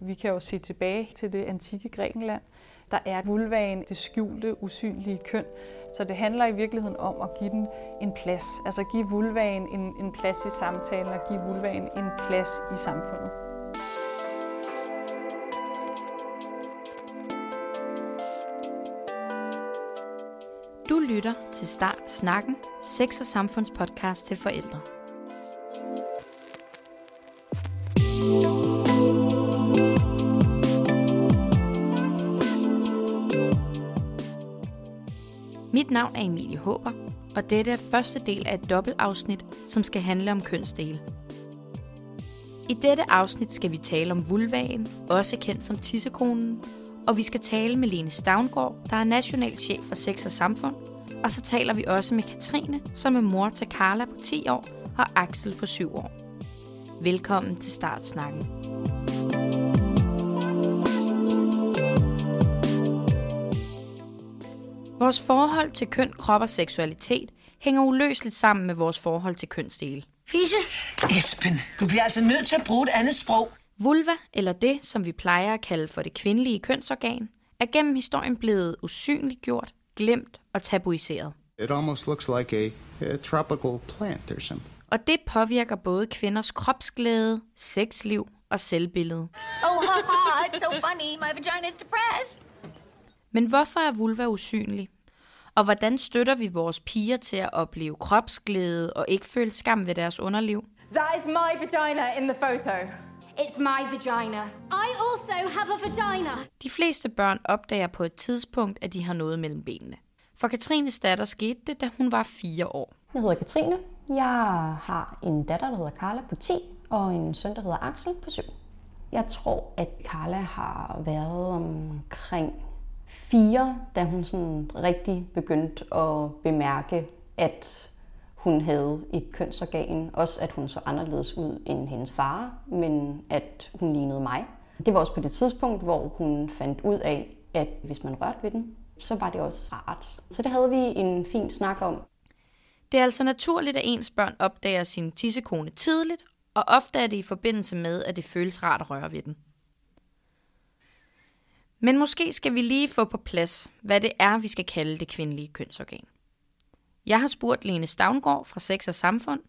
Vi kan jo se tilbage til det antikke Grækenland. Der er vulvaen det skjulte, usynlige køn. Så det handler i virkeligheden om at give den en plads. Altså give vulvaen en, en plads i samtalen og give vulvaen en plads i samfundet. Du lytter til Start Snakken, sex- og samfundspodcast til forældre. Mit navn er Emilie Håber, og dette er første del af et dobbeltafsnit, som skal handle om kønsdele. I dette afsnit skal vi tale om vulvaen, også kendt som tissekonen, og vi skal tale med Lene Stavngård, der er national chef for Sex og Samfund, og så taler vi også med Katrine, som er mor til Carla på 10 år og Axel på 7 år. Velkommen til Startsnakken. Vores forhold til køn, krop og seksualitet hænger uløseligt sammen med vores forhold til kønsdele. Fisse? Esben, du bliver altså nødt til at bruge et andet sprog. Vulva, eller det, som vi plejer at kalde for det kvindelige kønsorgan, er gennem historien blevet usynliggjort, glemt og tabuiseret. It almost looks like a, a tropical plant or something. Og det påvirker både kvinders kropsglæde, sexliv og selvbillede. Oh, ha ha, it's so funny. My vagina's depressed. Men hvorfor er vulva usynlig? Og hvordan støtter vi vores piger til at opleve kropsglæde og ikke føle skam ved deres underliv? That is my vagina in the photo. It's my vagina. I also have a vagina. De fleste børn opdager på et tidspunkt, at de har noget mellem benene. For Katrines datter skete det, da hun var fire år. Jeg hedder Katrine. Jeg har en datter, der hedder Carla på 10, og en søn, der hedder Axel på 7. Jeg tror, at Carla har været omkring fire, da hun sådan rigtig begyndte at bemærke, at hun havde et kønsorgan. Også at hun så anderledes ud end hendes far, men at hun lignede mig. Det var også på det tidspunkt, hvor hun fandt ud af, at hvis man rørte ved den, så var det også rart. Så det havde vi en fin snak om. Det er altså naturligt, at ens børn opdager sin tissekone tidligt, og ofte er det i forbindelse med, at det føles rart at røre ved den. Men måske skal vi lige få på plads, hvad det er, vi skal kalde det kvindelige kønsorgan. Jeg har spurgt Lene Stavngård fra Sex og Samfund,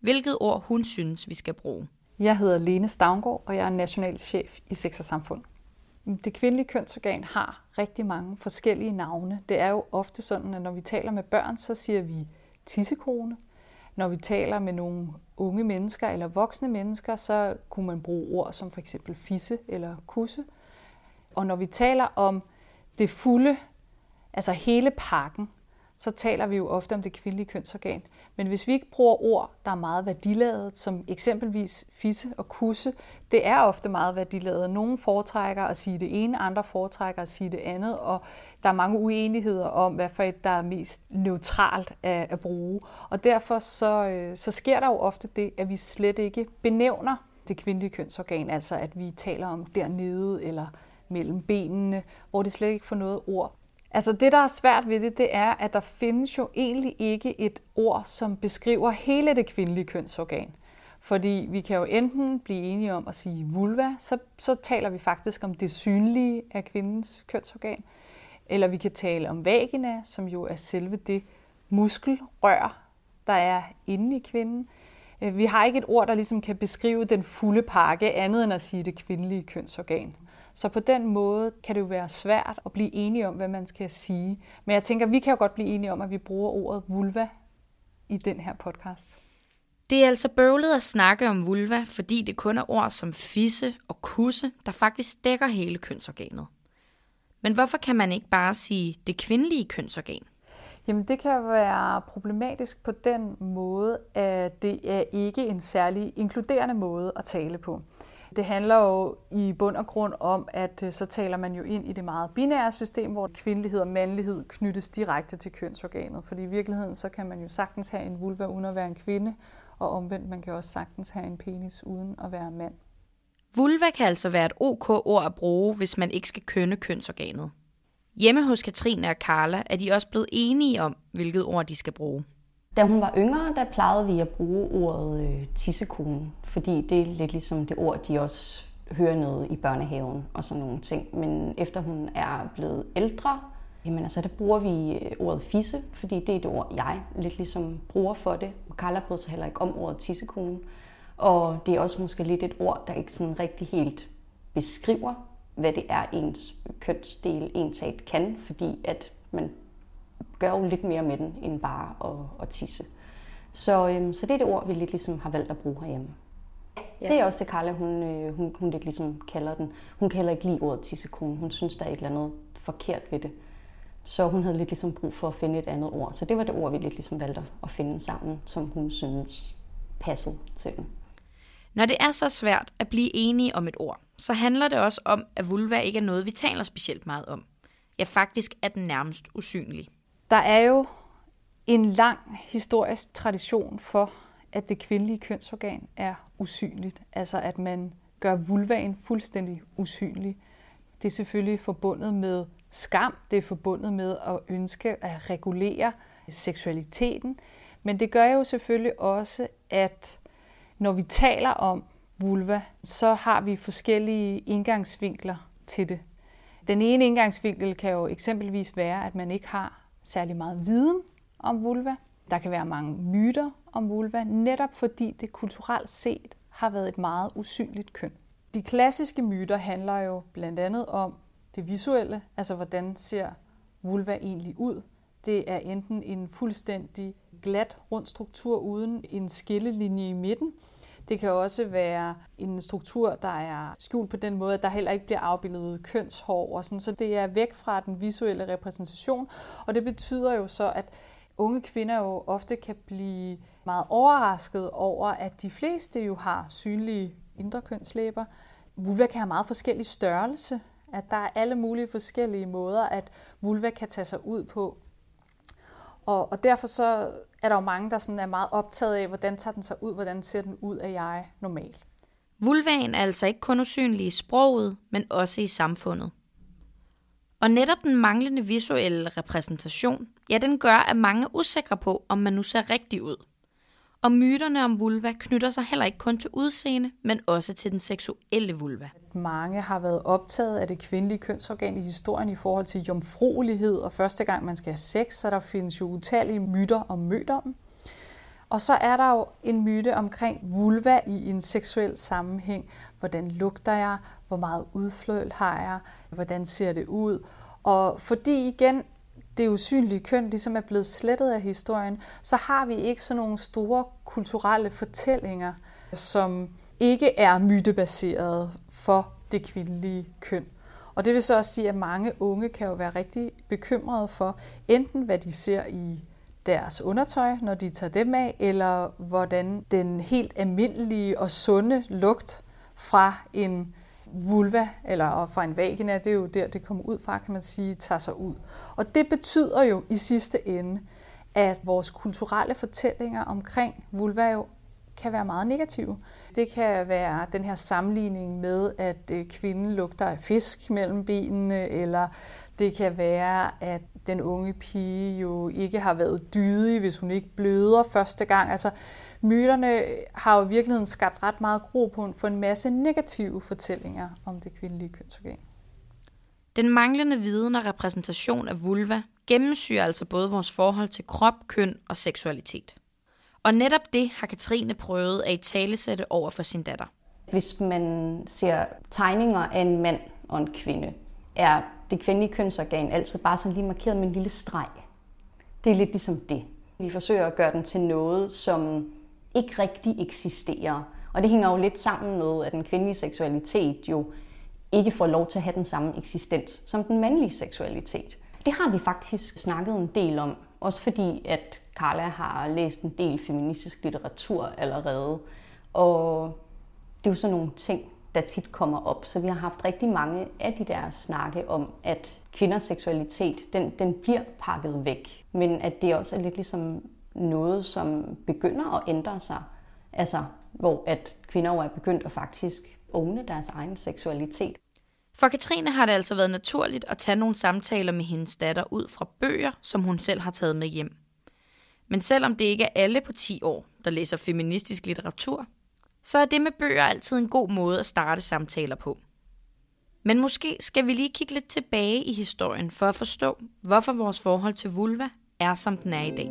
hvilket ord hun synes, vi skal bruge. Jeg hedder Lene Stavngård, og jeg er national chef i Sex og Samfund. Det kvindelige kønsorgan har rigtig mange forskellige navne. Det er jo ofte sådan, at når vi taler med børn, så siger vi tissekone. Når vi taler med nogle unge mennesker eller voksne mennesker, så kunne man bruge ord som for eksempel fisse eller kusse. Og når vi taler om det fulde, altså hele pakken, så taler vi jo ofte om det kvindelige kønsorgan. Men hvis vi ikke bruger ord, der er meget værdiladet, som eksempelvis fisse og kusse, det er ofte meget værdiladet. Nogle foretrækker at sige det ene, andre foretrækker at sige det andet, og der er mange uenigheder om, hvad for et, der er mest neutralt at, at bruge. Og derfor så, øh, så sker der jo ofte det, at vi slet ikke benævner det kvindelige kønsorgan, altså at vi taler om dernede eller mellem benene, hvor det slet ikke får noget ord. Altså det, der er svært ved det, det er, at der findes jo egentlig ikke et ord, som beskriver hele det kvindelige kønsorgan. Fordi vi kan jo enten blive enige om at sige vulva, så, så taler vi faktisk om det synlige af kvindens kønsorgan. Eller vi kan tale om vagina, som jo er selve det muskelrør, der er inde i kvinden. Øh, vi har ikke et ord, der ligesom kan beskrive den fulde pakke, andet end at sige det kvindelige kønsorgan. Så på den måde kan det jo være svært at blive enige om, hvad man skal sige. Men jeg tænker, vi kan jo godt blive enige om, at vi bruger ordet vulva i den her podcast. Det er altså bøvlet at snakke om vulva, fordi det kun er ord som fisse og kusse, der faktisk dækker hele kønsorganet. Men hvorfor kan man ikke bare sige det kvindelige kønsorgan? Jamen det kan være problematisk på den måde, at det er ikke en særlig inkluderende måde at tale på. Det handler jo i bund og grund om, at øh, så taler man jo ind i det meget binære system, hvor kvindelighed og mandlighed knyttes direkte til kønsorganet. Fordi i virkeligheden så kan man jo sagtens have en vulva uden at være en kvinde, og omvendt man kan også sagtens have en penis uden at være mand. Vulva kan altså være et ok ord at bruge, hvis man ikke skal kønne kønsorganet. Hjemme hos Katrine og Carla er de også blevet enige om, hvilket ord de skal bruge. Da hun var yngre, der plejede vi at bruge ordet øh, tissekone, fordi det er lidt ligesom det ord, de også hører noget i børnehaven og sådan nogle ting. Men efter hun er blevet ældre, jamen altså, der bruger vi øh, ordet fisse, fordi det er det ord, jeg lidt ligesom bruger for det. Og Carla bryder sig heller ikke om ordet tissekone. Og det er også måske lidt et ord, der ikke sådan rigtig helt beskriver, hvad det er, ens kønsdel ensat kan, fordi at man gør jo lidt mere med den, end bare at, at tisse. Så, øhm, så det er det ord, vi lidt ligesom har valgt at bruge herhjemme. Ja. Det er også det, Carla, hun, øh, hun, hun lidt ligesom kalder den. Hun kan heller ikke lide ordet tissekone. Hun synes, der er et eller andet forkert ved det. Så hun havde lidt ligesom brug for at finde et andet ord. Så det var det ord, vi lidt ligesom valgte at finde sammen, som hun synes passede til den. Når det er så svært at blive enige om et ord, så handler det også om, at vulva ikke er noget, vi taler specielt meget om. Ja, faktisk er den nærmest usynlig. Der er jo en lang historisk tradition for, at det kvindelige kønsorgan er usynligt. Altså at man gør vulvaen fuldstændig usynlig. Det er selvfølgelig forbundet med skam, det er forbundet med at ønske at regulere seksualiteten, men det gør jo selvfølgelig også, at når vi taler om vulva, så har vi forskellige indgangsvinkler til det. Den ene indgangsvinkel kan jo eksempelvis være, at man ikke har særlig meget viden om vulva. Der kan være mange myter om vulva, netop fordi det kulturelt set har været et meget usynligt køn. De klassiske myter handler jo blandt andet om det visuelle, altså hvordan ser vulva egentlig ud. Det er enten en fuldstændig glat rund struktur uden en skillelinje i midten. Det kan også være en struktur, der er skjult på den måde, at der heller ikke bliver afbildet kønshår. Og sådan. Så det er væk fra den visuelle repræsentation. Og det betyder jo så, at unge kvinder jo ofte kan blive meget overrasket over, at de fleste jo har synlige indre kønslæber. Vulva kan have meget forskellig størrelse. At der er alle mulige forskellige måder, at vulva kan tage sig ud på. Og, og derfor så er der jo mange, der sådan er meget optaget af, hvordan tager den sig ud, hvordan ser den ud af jeg normalt. Vulvaen er altså ikke kun usynlig i sproget, men også i samfundet. Og netop den manglende visuelle repræsentation, ja, den gør, at mange er usikre på, om man nu ser rigtig ud. Og myterne om vulva knytter sig heller ikke kun til udseende, men også til den seksuelle vulva. Mange har været optaget af det kvindelige kønsorgan i historien i forhold til jomfruelighed, og første gang man skal have sex, så der findes jo utallige myter om mødommen. Og så er der jo en myte omkring vulva i en seksuel sammenhæng. Hvordan lugter jeg? Hvor meget udfløl har jeg? Hvordan ser det ud? Og fordi igen det usynlige køn ligesom er blevet slettet af historien, så har vi ikke sådan nogle store kulturelle fortællinger, som ikke er mytebaserede for det kvindelige køn. Og det vil så også sige, at mange unge kan jo være rigtig bekymrede for enten hvad de ser i deres undertøj, når de tager dem af, eller hvordan den helt almindelige og sunde lugt fra en vulva eller fra en vagina, det er jo der, det kommer ud fra, kan man sige, tager sig ud. Og det betyder jo i sidste ende, at vores kulturelle fortællinger omkring vulva jo kan være meget negative. Det kan være den her sammenligning med, at øh, kvinden lugter af fisk mellem benene, eller det kan være, at den unge pige jo ikke har været dydig, hvis hun ikke bløder første gang. Altså, myterne har jo i virkeligheden skabt ret meget grobund for en masse negative fortællinger om det kvindelige kønsorgan. Den manglende viden og repræsentation af vulva gennemsyrer altså både vores forhold til krop, køn og seksualitet. Og netop det har Katrine prøvet at i talesætte over for sin datter. Hvis man ser tegninger af en mand og en kvinde, er det kvindelige kønsorgan altid bare sådan lige markeret med en lille streg. Det er lidt ligesom det. Vi forsøger at gøre den til noget, som ikke rigtig eksisterer. Og det hænger jo lidt sammen med, at den kvindelige seksualitet jo ikke får lov til at have den samme eksistens som den mandlige seksualitet. Det har vi faktisk snakket en del om, også fordi at Carla har læst en del feministisk litteratur allerede. Og det er jo sådan nogle ting, der tit kommer op. Så vi har haft rigtig mange af de der snakke om, at kvinders seksualitet, den, den bliver pakket væk. Men at det også er lidt ligesom noget, som begynder at ændre sig. Altså, hvor at kvinder jo er begyndt at faktisk åbne deres egen seksualitet. For Katrine har det altså været naturligt at tage nogle samtaler med hendes datter ud fra bøger, som hun selv har taget med hjem. Men selvom det ikke er alle på 10 år, der læser feministisk litteratur, så er det med bøger altid en god måde at starte samtaler på. Men måske skal vi lige kigge lidt tilbage i historien for at forstå, hvorfor vores forhold til vulva er, som den er i dag.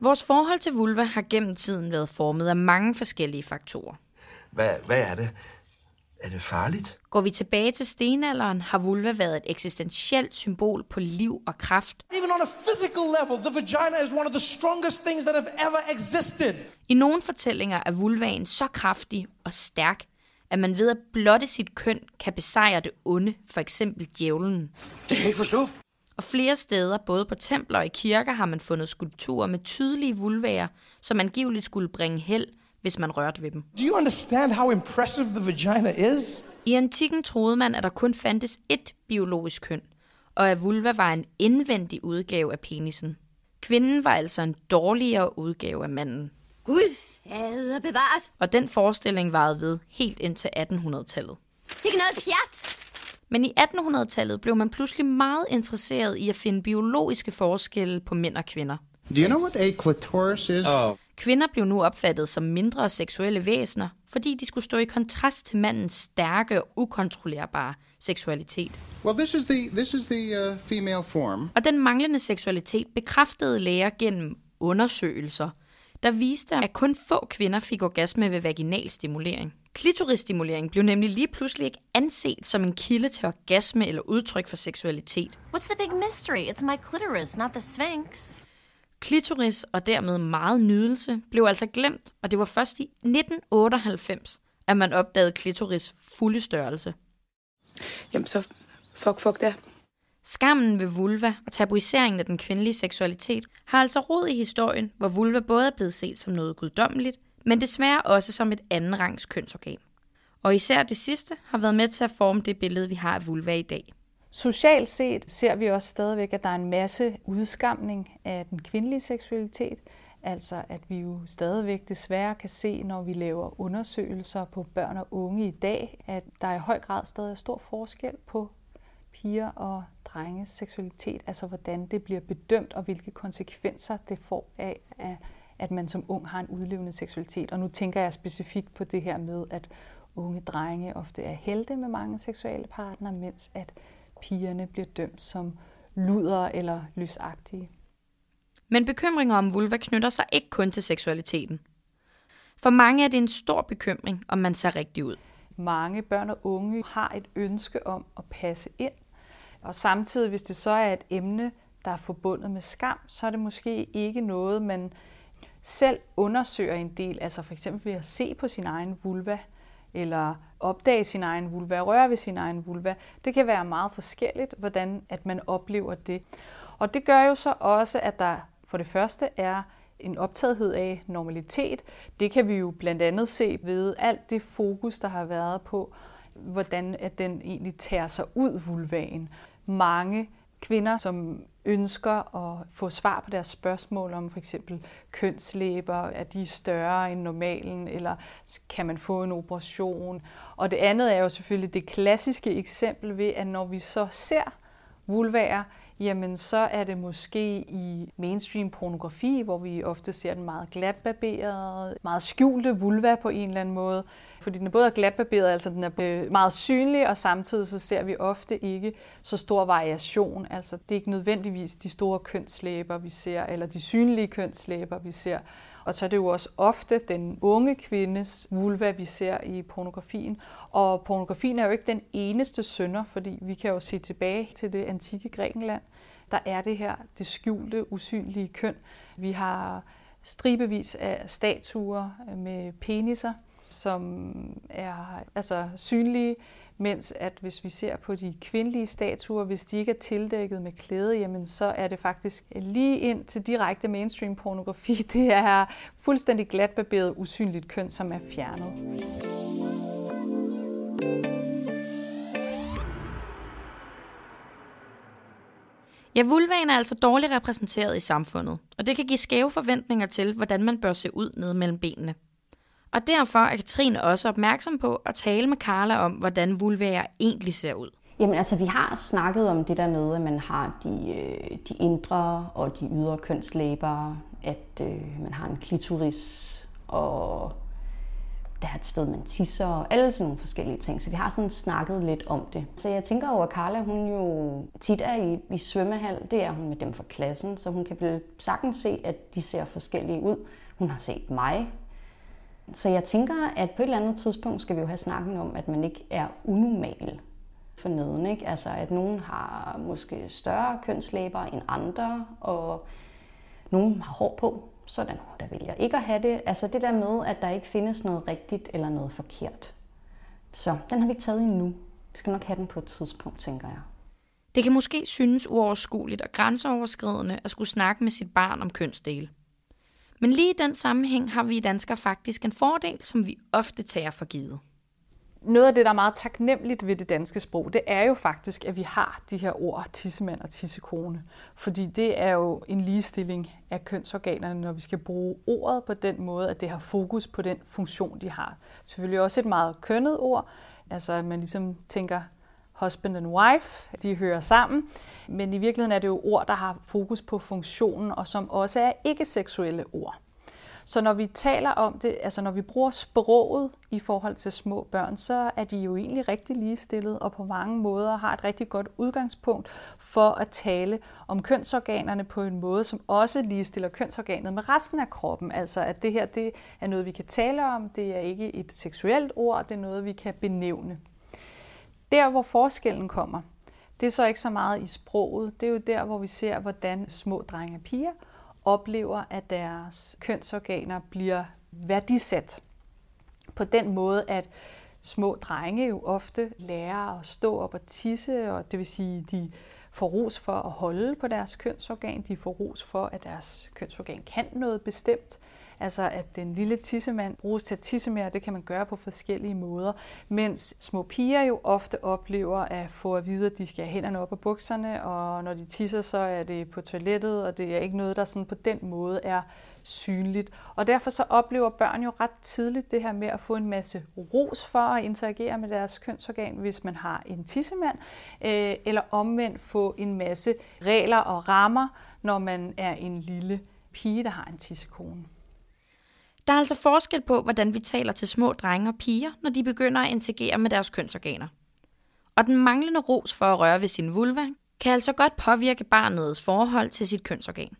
Vores forhold til vulva har gennem tiden været formet af mange forskellige faktorer. Hvad, hvad er det? Er det farligt? Går vi tilbage til stenalderen, har vulva været et eksistentielt symbol på liv og kraft. Even on a physical level, the vagina is one of the strongest things that have ever existed. I nogle fortællinger er vulvaen så kraftig og stærk, at man ved at blotte sit køn kan besejre det onde, for eksempel djævlen. Det kan jeg ikke forstå. Og flere steder, både på templer og i kirker, har man fundet skulpturer med tydelige vulvaer, som angiveligt skulle bringe held, hvis man rørte ved dem. Do you understand how impressive the vagina is? I antikken troede man, at der kun fandtes ét biologisk køn, og at vulva var en indvendig udgave af penisen. Kvinden var altså en dårligere udgave af manden. Gud, fader bevares. Og den forestilling varede ved helt ind til 1800-tallet. Sikke noget pjat. Men i 1800-tallet blev man pludselig meget interesseret i at finde biologiske forskelle på mænd og kvinder. Do you know what a clitoris is? Oh. Kvinder blev nu opfattet som mindre seksuelle væsener, fordi de skulle stå i kontrast til mandens stærke og ukontrollerbare seksualitet. Well, this is the this is the uh, female form. Og den manglende seksualitet bekræftede læger gennem undersøgelser, der viste, at kun få kvinder fik orgasme ved vaginal stimulering. Klitorisstimulering blev nemlig lige pludselig ikke anset som en kilde til orgasme eller udtryk for seksualitet. What's the big mystery? It's my clitoris, not the sphinx. Klitoris og dermed meget nydelse blev altså glemt, og det var først i 1998, at man opdagede klitoris fulde størrelse. Jamen så, fuck, fuck det. Skammen ved vulva og tabuiseringen af den kvindelige seksualitet har altså rod i historien, hvor vulva både er blevet set som noget guddommeligt, men desværre også som et anden rangs kønsorgan. Og især det sidste har været med til at forme det billede, vi har af vulva i dag. Socialt set ser vi også stadigvæk, at der er en masse udskamning af den kvindelige seksualitet. Altså at vi jo stadigvæk desværre kan se, når vi laver undersøgelser på børn og unge i dag, at der i høj grad stadig er stor forskel på piger og drenges seksualitet, altså hvordan det bliver bedømt og hvilke konsekvenser det får af, at man som ung har en udlevende seksualitet. Og nu tænker jeg specifikt på det her med, at unge drenge ofte er helte med mange seksuelle partnere, mens at pigerne bliver dømt som luder eller lysagtige. Men bekymringer om vulva knytter sig ikke kun til seksualiteten. For mange er det en stor bekymring, om man ser rigtig ud. Mange børn og unge har et ønske om at passe ind, og samtidig, hvis det så er et emne, der er forbundet med skam, så er det måske ikke noget, man selv undersøger en del, altså for eksempel ved at se på sin egen vulva, eller opdage sin egen vulva, røre ved sin egen vulva. Det kan være meget forskelligt, hvordan at man oplever det. Og det gør jo så også, at der for det første er en optagethed af normalitet. Det kan vi jo blandt andet se ved alt det fokus, der har været på, hvordan at den egentlig tager sig ud vulvaen. Mange kvinder, som ønsker at få svar på deres spørgsmål om for eksempel kønslæber, er de større end normalen, eller kan man få en operation? Og det andet er jo selvfølgelig det klassiske eksempel ved, at når vi så ser vulvaer, jamen så er det måske i mainstream pornografi, hvor vi ofte ser den meget glatbarberede, meget skjulte vulva på en eller anden måde. Fordi den er både glatbarberet, altså den er øh, meget synlig, og samtidig så ser vi ofte ikke så stor variation. Altså det er ikke nødvendigvis de store kønslæber, vi ser, eller de synlige kønslæber, vi ser. Og så er det jo også ofte den unge kvindes vulva, vi ser i pornografien. Og pornografien er jo ikke den eneste sønder, fordi vi kan jo se tilbage til det antikke Grækenland. Der er det her, det skjulte, usynlige køn. Vi har stribevis af statuer med peniser, som er altså synlige, mens at hvis vi ser på de kvindelige statuer, hvis de ikke er tildækket med klæde, jamen så er det faktisk lige ind til direkte mainstream pornografi. Det er fuldstændig glatbarberet usynligt køn, som er fjernet. Ja, vulvaen er altså dårligt repræsenteret i samfundet, og det kan give skæve forventninger til, hvordan man bør se ud ned mellem benene. Og derfor er Katrine også opmærksom på at tale med Carla om, hvordan vulvaer egentlig ser ud. Jamen altså, vi har snakket om det der med, at man har de, øh, de indre og de ydre kønslæber, at øh, man har en klitoris, og der er et sted, man tisser, og alle sådan nogle forskellige ting. Så vi har sådan snakket lidt om det. Så jeg tænker over, at Carla, hun jo tit er i, i svømmehal. Det er hun med dem fra klassen, så hun kan vel sagtens se, at de ser forskellige ud. Hun har set mig. Så jeg tænker, at på et eller andet tidspunkt skal vi jo have snakken om, at man ikke er unormal for neden. Ikke? Altså, at nogen har måske større kønslæber end andre, og nogen har hår på, så er der nogen, der vælger ikke at have det. Altså det der med, at der ikke findes noget rigtigt eller noget forkert. Så den har vi ikke taget endnu. Vi skal nok have den på et tidspunkt, tænker jeg. Det kan måske synes uoverskueligt og grænseoverskridende at skulle snakke med sit barn om kønsdele. Men lige i den sammenhæng har vi danskere faktisk en fordel, som vi ofte tager for givet noget af det, der er meget taknemmeligt ved det danske sprog, det er jo faktisk, at vi har de her ord, tissemand og tissekone. Fordi det er jo en ligestilling af kønsorganerne, når vi skal bruge ordet på den måde, at det har fokus på den funktion, de har. Selvfølgelig også et meget kønnet ord, altså at man ligesom tænker husband and wife, de hører sammen. Men i virkeligheden er det jo ord, der har fokus på funktionen, og som også er ikke-seksuelle ord. Så når vi taler om det, altså når vi bruger sproget i forhold til små børn, så er de jo egentlig rigtig ligestillede og på mange måder har et rigtig godt udgangspunkt for at tale om kønsorganerne på en måde, som også ligestiller kønsorganet med resten af kroppen. Altså at det her det er noget, vi kan tale om, det er ikke et seksuelt ord, det er noget, vi kan benævne. Der, hvor forskellen kommer, det er så ikke så meget i sproget. Det er jo der, hvor vi ser, hvordan små drenge og piger – oplever, at deres kønsorganer bliver værdisat på den måde, at små drenge jo ofte lærer at stå op og tisse, og det vil sige, de får ros for at holde på deres kønsorgan, de får ros for, at deres kønsorgan kan noget bestemt. Altså at den lille tissemand bruges til at tisse mere, det kan man gøre på forskellige måder. Mens små piger jo ofte oplever at få at vide, at de skal have hænderne op af bukserne, og når de tisser, så er det på toilettet, og det er ikke noget, der sådan på den måde er synligt. Og derfor så oplever børn jo ret tidligt det her med at få en masse ros for at interagere med deres kønsorgan, hvis man har en tissemand, øh, eller omvendt få en masse regler og rammer, når man er en lille pige, der har en tissekone. Der er altså forskel på, hvordan vi taler til små drenge og piger, når de begynder at interagere med deres kønsorganer. Og den manglende ros for at røre ved sin vulva kan altså godt påvirke barnets forhold til sit kønsorgan.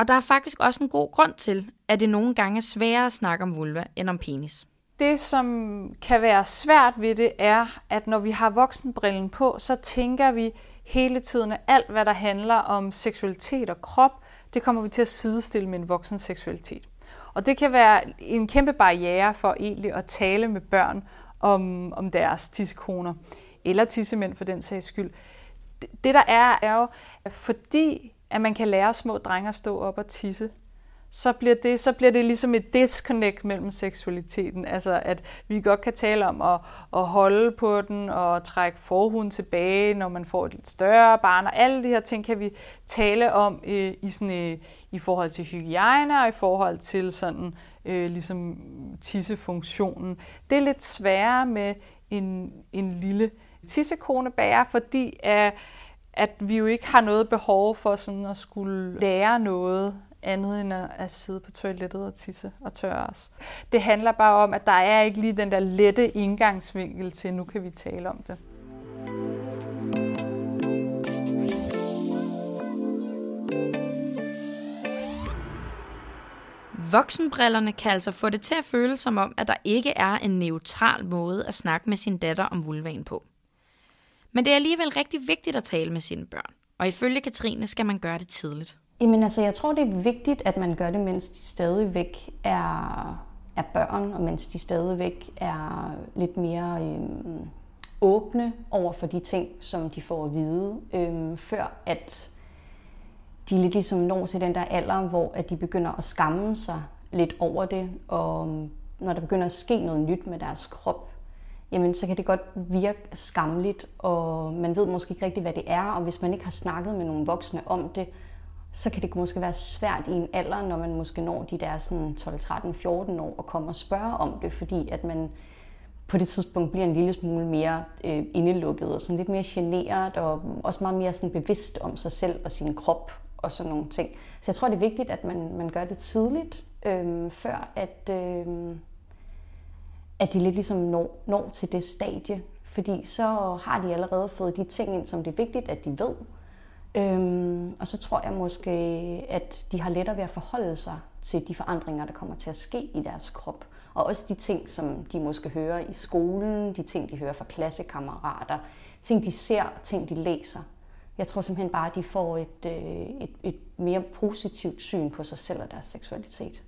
Og der er faktisk også en god grund til, at det nogle gange er sværere at snakke om vulva end om penis. Det, som kan være svært ved det, er, at når vi har voksenbrillen på, så tænker vi hele tiden, at alt, hvad der handler om seksualitet og krop, det kommer vi til at sidestille med en voksen seksualitet. Og det kan være en kæmpe barriere for egentlig at tale med børn om, om deres tissekoner, eller tissemænd for den sags skyld. Det der er, er jo, at fordi at man kan lære små drenge at stå op og tisse, så bliver, det, så bliver det ligesom et disconnect mellem seksualiteten. Altså at vi godt kan tale om at, at holde på den og trække forhuden tilbage, når man får et lidt større barn. Og alle de her ting kan vi tale om øh, i, sådan, øh, i forhold til hygiejne og i forhold til sådan, øh, ligesom tissefunktionen. Det er lidt sværere med en, en lille tissekonebærer, fordi at, at vi jo ikke har noget behov for sådan at skulle lære noget andet end at, at sidde på toilettet og tisse og tørre os. Det handler bare om, at der er ikke lige den der lette indgangsvinkel til, nu kan vi tale om det. Voksenbrillerne kan altså få det til at føles som om, at der ikke er en neutral måde at snakke med sin datter om vulvaen på. Men det er alligevel rigtig vigtigt at tale med sine børn, og ifølge Katrine skal man gøre det tidligt. Jamen altså, jeg tror, det er vigtigt, at man gør det, mens de stadigvæk er, er børn, og mens de stadigvæk er lidt mere øhm, åbne over for de ting, som de får at vide, øhm, før at de lidt ligesom når til den der alder, hvor at de begynder at skamme sig lidt over det, og øhm, når der begynder at ske noget nyt med deres krop, jamen så kan det godt virke skamligt, og man ved måske ikke rigtigt, hvad det er, og hvis man ikke har snakket med nogle voksne om det, så kan det måske være svært i en alder, når man måske når de der sådan 12, 13, 14 år og kommer og spørge om det, fordi at man på det tidspunkt bliver en lille smule mere øh, indelukket og sådan lidt mere generet og også meget mere sådan bevidst om sig selv og sin krop og sådan nogle ting. Så jeg tror, det er vigtigt, at man, man gør det tidligt, øh, før at, øh, at de lidt ligesom når, når til det stadie. Fordi så har de allerede fået de ting ind, som det er vigtigt, at de ved. Øhm, og så tror jeg måske, at de har lettere ved at forholde sig til de forandringer, der kommer til at ske i deres krop. Og også de ting, som de måske hører i skolen, de ting, de hører fra klassekammerater, ting, de ser, ting, de læser. Jeg tror simpelthen bare, at de får et, øh, et, et mere positivt syn på sig selv og deres seksualitet.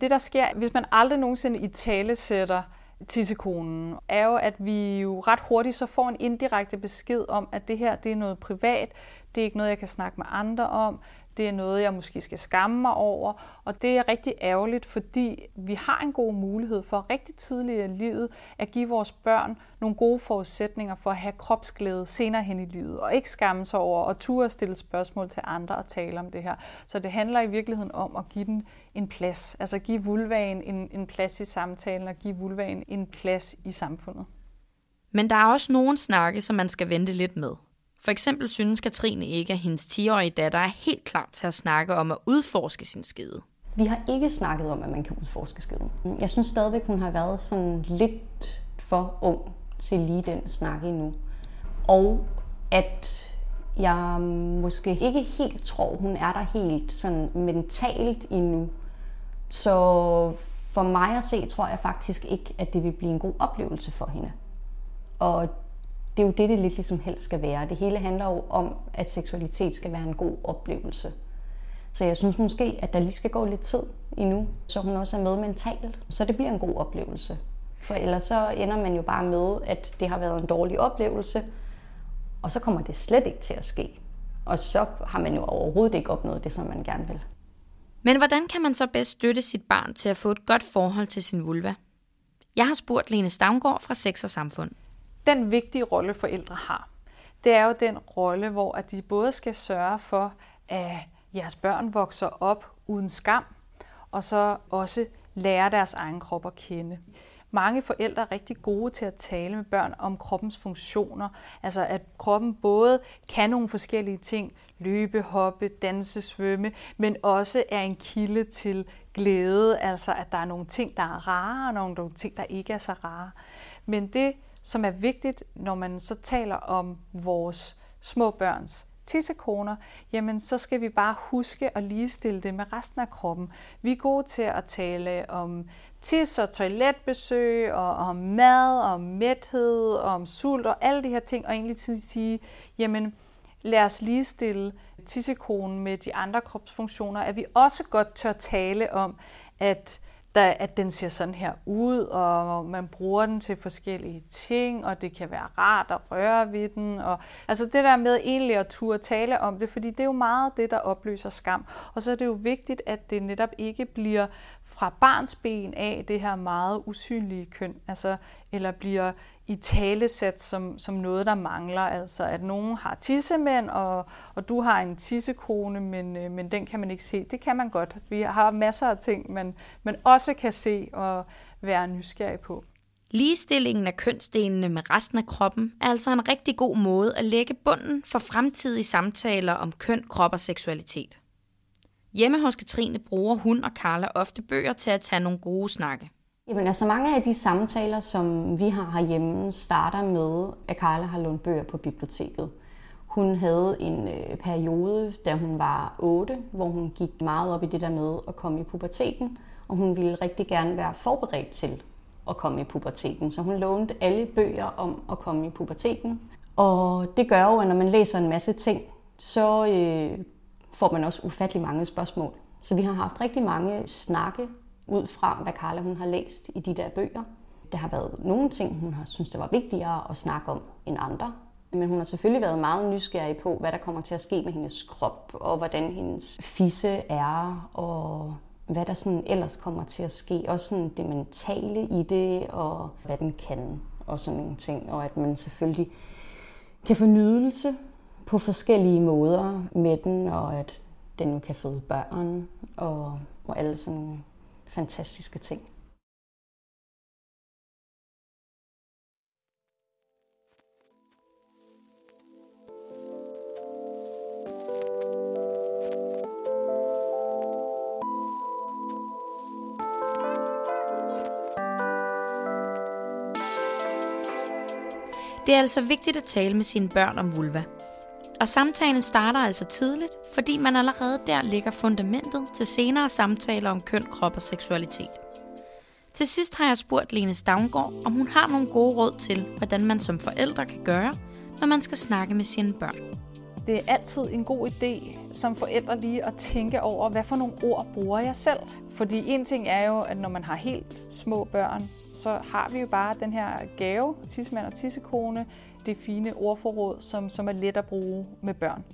Det, der sker, hvis man aldrig nogensinde i tale sætter tissekonen, er jo, at vi jo ret hurtigt så får en indirekte besked om, at det her det er noget privat, det er ikke noget, jeg kan snakke med andre om, det er noget, jeg måske skal skamme mig over, og det er rigtig ærgerligt, fordi vi har en god mulighed for rigtig tidligt i livet at give vores børn nogle gode forudsætninger for at have kropsglæde senere hen i livet, og ikke skamme sig over og ture at stille spørgsmål til andre og tale om det her. Så det handler i virkeligheden om at give den en plads, altså give vulvaen en, en plads i samtalen og give vulvaen en plads i samfundet. Men der er også nogle snakke, som man skal vente lidt med. For eksempel synes Katrine ikke, at hendes 10-årige datter er helt klar til at snakke om at udforske sin skede. Vi har ikke snakket om, at man kan udforske skeden. Jeg synes stadigvæk, hun har været sådan lidt for ung til lige den snak endnu. Og at jeg måske ikke helt tror, hun er der helt sådan mentalt endnu. Så for mig at se, tror jeg faktisk ikke, at det vil blive en god oplevelse for hende. Og det er jo det, det lidt ligesom helst skal være. Det hele handler jo om, at seksualitet skal være en god oplevelse. Så jeg synes måske, at der lige skal gå lidt tid endnu, så hun også er med mentalt, så det bliver en god oplevelse. For ellers så ender man jo bare med, at det har været en dårlig oplevelse, og så kommer det slet ikke til at ske. Og så har man jo overhovedet ikke opnået det, som man gerne vil. Men hvordan kan man så bedst støtte sit barn til at få et godt forhold til sin vulva? Jeg har spurgt Lene Stavngård fra Sex og Samfund den vigtige rolle forældre har, det er jo den rolle, hvor at de både skal sørge for, at jeres børn vokser op uden skam, og så også lære deres egen krop at kende. Mange forældre er rigtig gode til at tale med børn om kroppens funktioner. Altså at kroppen både kan nogle forskellige ting, løbe, hoppe, danse, svømme, men også er en kilde til glæde, altså at der er nogle ting, der er rare, og nogle ting, der ikke er så rare. Men det, som er vigtigt, når man så taler om vores små børns tissekoner, jamen så skal vi bare huske at ligestille det med resten af kroppen. Vi er gode til at tale om tis og toiletbesøg, og om mad, og om mæthed, og om sult, og alle de her ting, og egentlig til at sige, jamen lad os ligestille tissekonen med de andre kropsfunktioner, at vi også godt tør tale om, at der, at den ser sådan her ud, og man bruger den til forskellige ting, og det kan være rart at røre ved den. Og, altså det der med egentlig at turde tale om det, fordi det er jo meget det, der opløser skam. Og så er det jo vigtigt, at det netop ikke bliver fra barns ben af det her meget usynlige køn, altså, eller bliver i talesæt som, som noget, der mangler. Altså at nogen har tissemænd, og, og du har en tissekone, men, øh, men den kan man ikke se. Det kan man godt. Vi har masser af ting, man, man også kan se og være nysgerrig på. Ligestillingen af kønsdelene med resten af kroppen er altså en rigtig god måde at lægge bunden for fremtidige samtaler om køn, krop og seksualitet. Hjemme hos Katrine bruger hun og Carla ofte bøger til at tage nogle gode snakke. Jamen altså mange af de samtaler, som vi har herhjemme, starter med, at Carla har lånt bøger på biblioteket. Hun havde en øh, periode, da hun var 8, hvor hun gik meget op i det der med at komme i puberteten, og hun ville rigtig gerne være forberedt til at komme i puberteten. Så hun lånte alle bøger om at komme i puberteten. Og det gør jo, at når man læser en masse ting, så øh, får man også ufattelig mange spørgsmål. Så vi har haft rigtig mange snakke ud fra, hvad Carla hun har læst i de der bøger. Der har været nogle ting, hun har synes, det var vigtigere at snakke om end andre. Men hun har selvfølgelig været meget nysgerrig på, hvad der kommer til at ske med hendes krop, og hvordan hendes fisse er, og hvad der sådan ellers kommer til at ske. Også sådan det mentale i det, og hvad den kan, og sådan nogle ting. Og at man selvfølgelig kan få nydelse på forskellige måder med den, og at den nu kan føde børn, og, og alle sådan nogle fantastiske ting. Det er altså vigtigt at tale med sine børn om vulva. Og samtalen starter altså tidligt, fordi man allerede der ligger fundamentet til senere samtaler om køn, krop og seksualitet. Til sidst har jeg spurgt Lene Stavngård, om hun har nogle gode råd til, hvordan man som forældre kan gøre, når man skal snakke med sine børn. Det er altid en god idé som forældre lige at tænke over, hvad for nogle ord bruger jeg selv. Fordi en ting er jo, at når man har helt små børn, så har vi jo bare den her gave, tissemand og tissekone, det fine ordforråd, som, som er let at bruge med børn.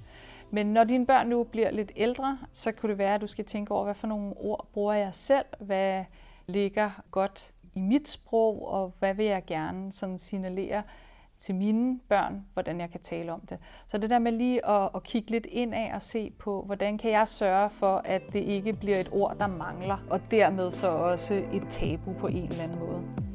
Men når dine børn nu bliver lidt ældre, så kunne det være, at du skal tænke over, hvad for nogle ord bruger jeg selv, hvad ligger godt i mit sprog, og hvad vil jeg gerne sådan signalere til mine børn, hvordan jeg kan tale om det. Så det der med lige at, at kigge lidt ind af og se på, hvordan kan jeg sørge for, at det ikke bliver et ord, der mangler, og dermed så også et tabu på en eller anden måde.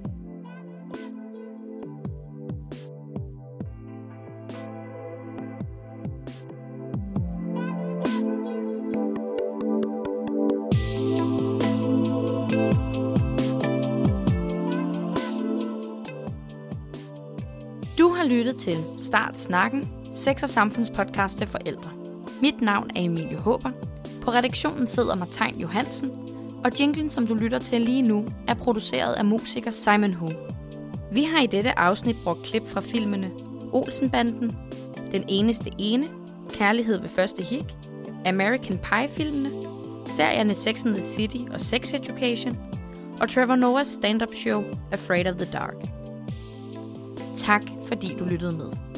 Du har lyttet til Start Snakken, sex- og samfundspodcast til forældre. Mit navn er Emilie Håber. På redaktionen sidder Martin Johansen, og jinglen, som du lytter til lige nu, er produceret af musiker Simon Ho. Vi har i dette afsnit brugt klip fra filmene Olsenbanden, Den eneste ene, Kærlighed ved første hik, American Pie-filmene, serierne Sex and the City og Sex Education, og Trevor Noahs stand-up show Afraid of the Dark. Tak fordi du lyttede med.